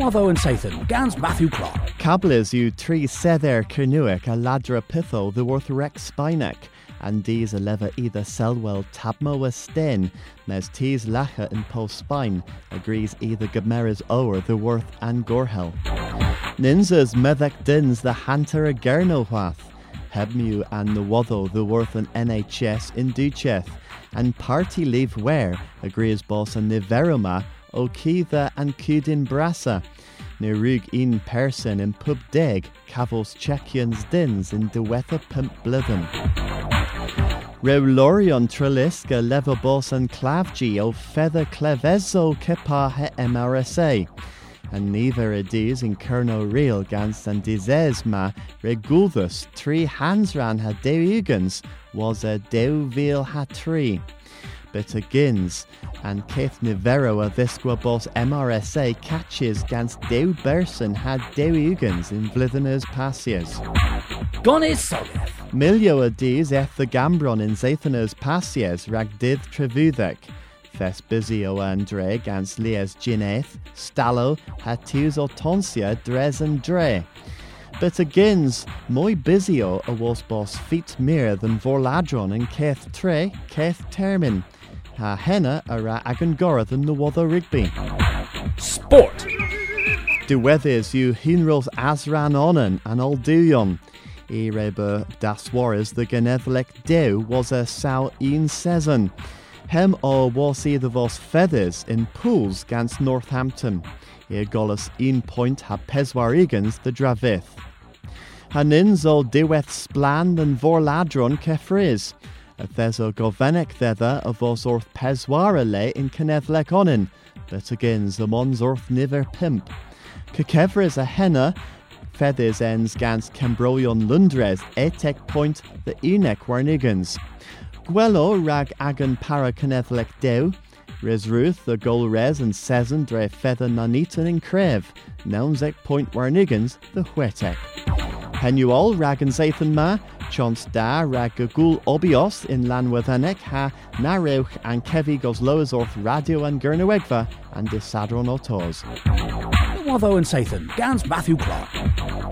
Waddo and Sathan, Gans Matthew Clark. Cablas yw tri sedder Cernuic a ladra pitho the worth rex spinek, and these a lever either selwell tabmo was sten, mes tees lacha in post spine, agrees either gameras ower the worth and gorhel. Ninzas medek dins the hunter a gernowath, hebmu and the the worth an NHS in Ducheth, and party leave where agrees boss and niveroma o and Cudin Brassa, ne rug in person in pub deg, cavos Czechians dins in dewetha pimp blithen. Reulorion Treliska levabos and clavgi o feather clevezo kepa he MRSA. And neither edis in Kerno real gans and dizesma regulthus three hands ran ha deugans was a deuvil ha tree. But agins and Keith Nivero a visqua bos MRSA catches gans deu berson had deugans in vlitheners passiers. Gonis Sogeth. Milio a dis eth the gambron in Zathanas passiers rag dith trevudek. Fes bizio andre gans lies gineth, stallo, hatus otonsia dres and dre. But agins, moi bizio a was bos feet mir than vorladron and keth tre, keth termin. Ha henna ara agan gora than the wother rigby. Sport. Diweddys yw hinrils asran onan an ol duyon. E reba das warres the genedlec dew was a saw een season. Hem o was either vos feathers in pools gans Northampton. E golus een point ha peswarigans the dravith. Hanins o diweth splan than vorladron kefriz. A theso govenek thether of vos orth peswara le onin, but again the mons niver pimp. Kekevriz a henna, feathers ends gans Cambroion Lundres etek point the enek warnigans. Gwelo rag agan para kenethlek dew, Res Ruth the gol res and sezen dre feather nanitan in crev, nounsek point warnigans the whetek. Henuol rag and zathan ma, chance da rag gagul obios in lanwathanek ha nareuch and kevi gos loas orth radio and gurnawegva and disadron otos. Waddo and Sathan, Gans Matthew Clark.